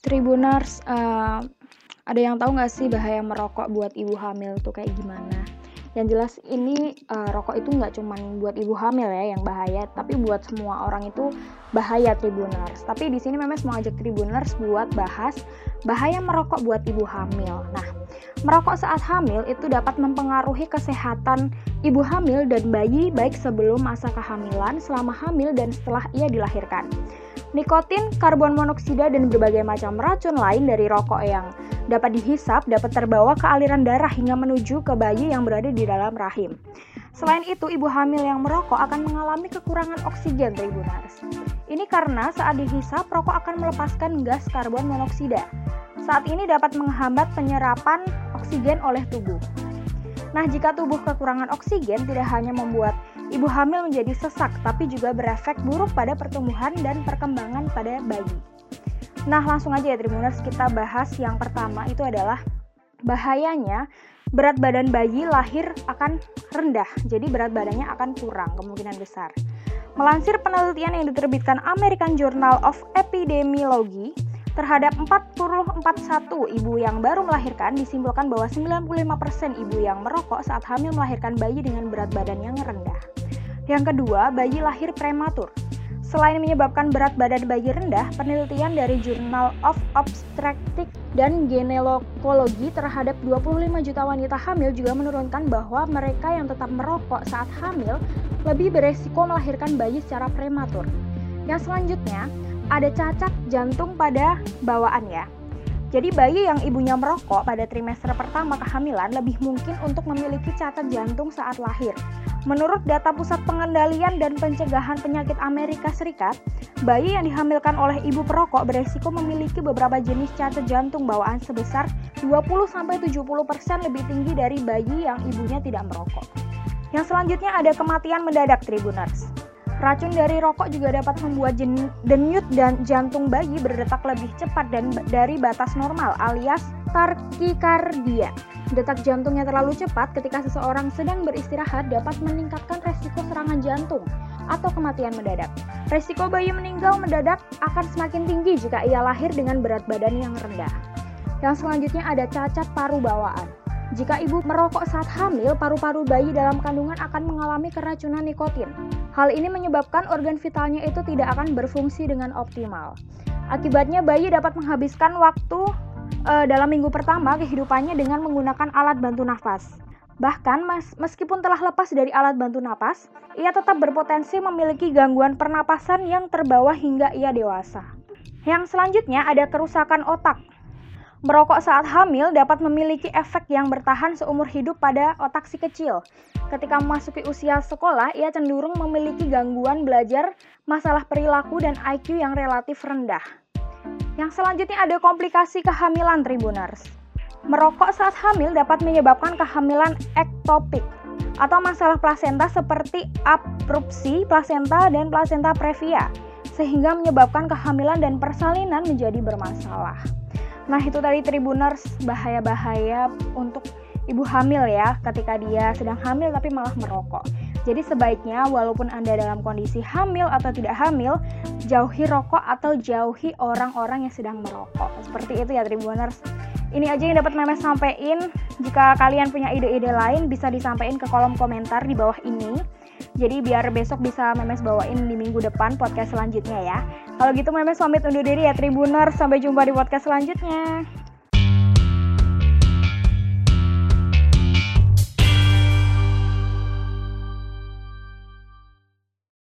Tribuners, uh, ada yang tahu nggak sih bahaya merokok buat ibu hamil tuh kayak gimana? Yang jelas ini uh, rokok itu nggak cuma buat ibu hamil ya yang bahaya, tapi buat semua orang itu bahaya Tribuners. Tapi di sini memang mau ajak Tribuners buat bahas bahaya merokok buat ibu hamil. Nah, merokok saat hamil itu dapat mempengaruhi kesehatan ibu hamil dan bayi baik sebelum masa kehamilan, selama hamil dan setelah ia dilahirkan. Nikotin, karbon monoksida, dan berbagai macam racun lain dari rokok yang dapat dihisap dapat terbawa ke aliran darah hingga menuju ke bayi yang berada di dalam rahim. Selain itu, ibu hamil yang merokok akan mengalami kekurangan oksigen tribunars. Ini karena saat dihisap, rokok akan melepaskan gas karbon monoksida. Saat ini dapat menghambat penyerapan oksigen oleh tubuh. Nah, jika tubuh kekurangan oksigen tidak hanya membuat ibu hamil menjadi sesak, tapi juga berefek buruk pada pertumbuhan dan perkembangan pada bayi. Nah, langsung aja ya Tribuners, kita bahas yang pertama itu adalah bahayanya berat badan bayi lahir akan rendah, jadi berat badannya akan kurang kemungkinan besar. Melansir penelitian yang diterbitkan American Journal of Epidemiology, terhadap 441 ibu yang baru melahirkan disimpulkan bahwa 95% ibu yang merokok saat hamil melahirkan bayi dengan berat badan yang rendah. Yang kedua, bayi lahir prematur. Selain menyebabkan berat badan bayi rendah, penelitian dari Journal of Obstetrics dan Gynecology terhadap 25 juta wanita hamil juga menurunkan bahwa mereka yang tetap merokok saat hamil lebih beresiko melahirkan bayi secara prematur. Yang selanjutnya, ada cacat jantung pada bawaan ya. Jadi bayi yang ibunya merokok pada trimester pertama kehamilan lebih mungkin untuk memiliki cacat jantung saat lahir. Menurut data Pusat Pengendalian dan Pencegahan Penyakit Amerika Serikat, bayi yang dihamilkan oleh ibu perokok beresiko memiliki beberapa jenis cacat jantung bawaan sebesar 20-70% lebih tinggi dari bayi yang ibunya tidak merokok. Yang selanjutnya ada kematian mendadak Tribuners. Racun dari rokok juga dapat membuat denyut dan jantung bayi berdetak lebih cepat dan dari batas normal alias tarkikardia. Detak jantungnya terlalu cepat ketika seseorang sedang beristirahat dapat meningkatkan resiko serangan jantung atau kematian mendadak. Resiko bayi meninggal mendadak akan semakin tinggi jika ia lahir dengan berat badan yang rendah. Yang selanjutnya ada cacat paru bawaan. Jika ibu merokok saat hamil, paru-paru bayi dalam kandungan akan mengalami keracunan nikotin. Hal ini menyebabkan organ vitalnya itu tidak akan berfungsi dengan optimal. Akibatnya bayi dapat menghabiskan waktu uh, dalam minggu pertama kehidupannya dengan menggunakan alat bantu nafas. Bahkan mas, meskipun telah lepas dari alat bantu nafas, ia tetap berpotensi memiliki gangguan pernapasan yang terbawa hingga ia dewasa. Yang selanjutnya ada kerusakan otak. Merokok saat hamil dapat memiliki efek yang bertahan seumur hidup pada otak si kecil. Ketika memasuki usia sekolah, ia cenderung memiliki gangguan belajar, masalah perilaku, dan IQ yang relatif rendah. Yang selanjutnya ada komplikasi kehamilan Tribuners. Merokok saat hamil dapat menyebabkan kehamilan ektopik atau masalah plasenta seperti abrupsi plasenta dan plasenta previa sehingga menyebabkan kehamilan dan persalinan menjadi bermasalah. Nah, itu tadi Tribuners bahaya-bahaya untuk ibu hamil ya ketika dia sedang hamil tapi malah merokok. Jadi sebaiknya walaupun Anda dalam kondisi hamil atau tidak hamil, jauhi rokok atau jauhi orang-orang yang sedang merokok. Seperti itu ya Tribuners. Ini aja yang dapat Memes sampaikan. Jika kalian punya ide-ide lain bisa disampaikan ke kolom komentar di bawah ini. Jadi biar besok bisa Memes bawain di minggu depan podcast selanjutnya ya. Kalau gitu Memes pamit undur diri ya Tribuners. Sampai jumpa di podcast selanjutnya.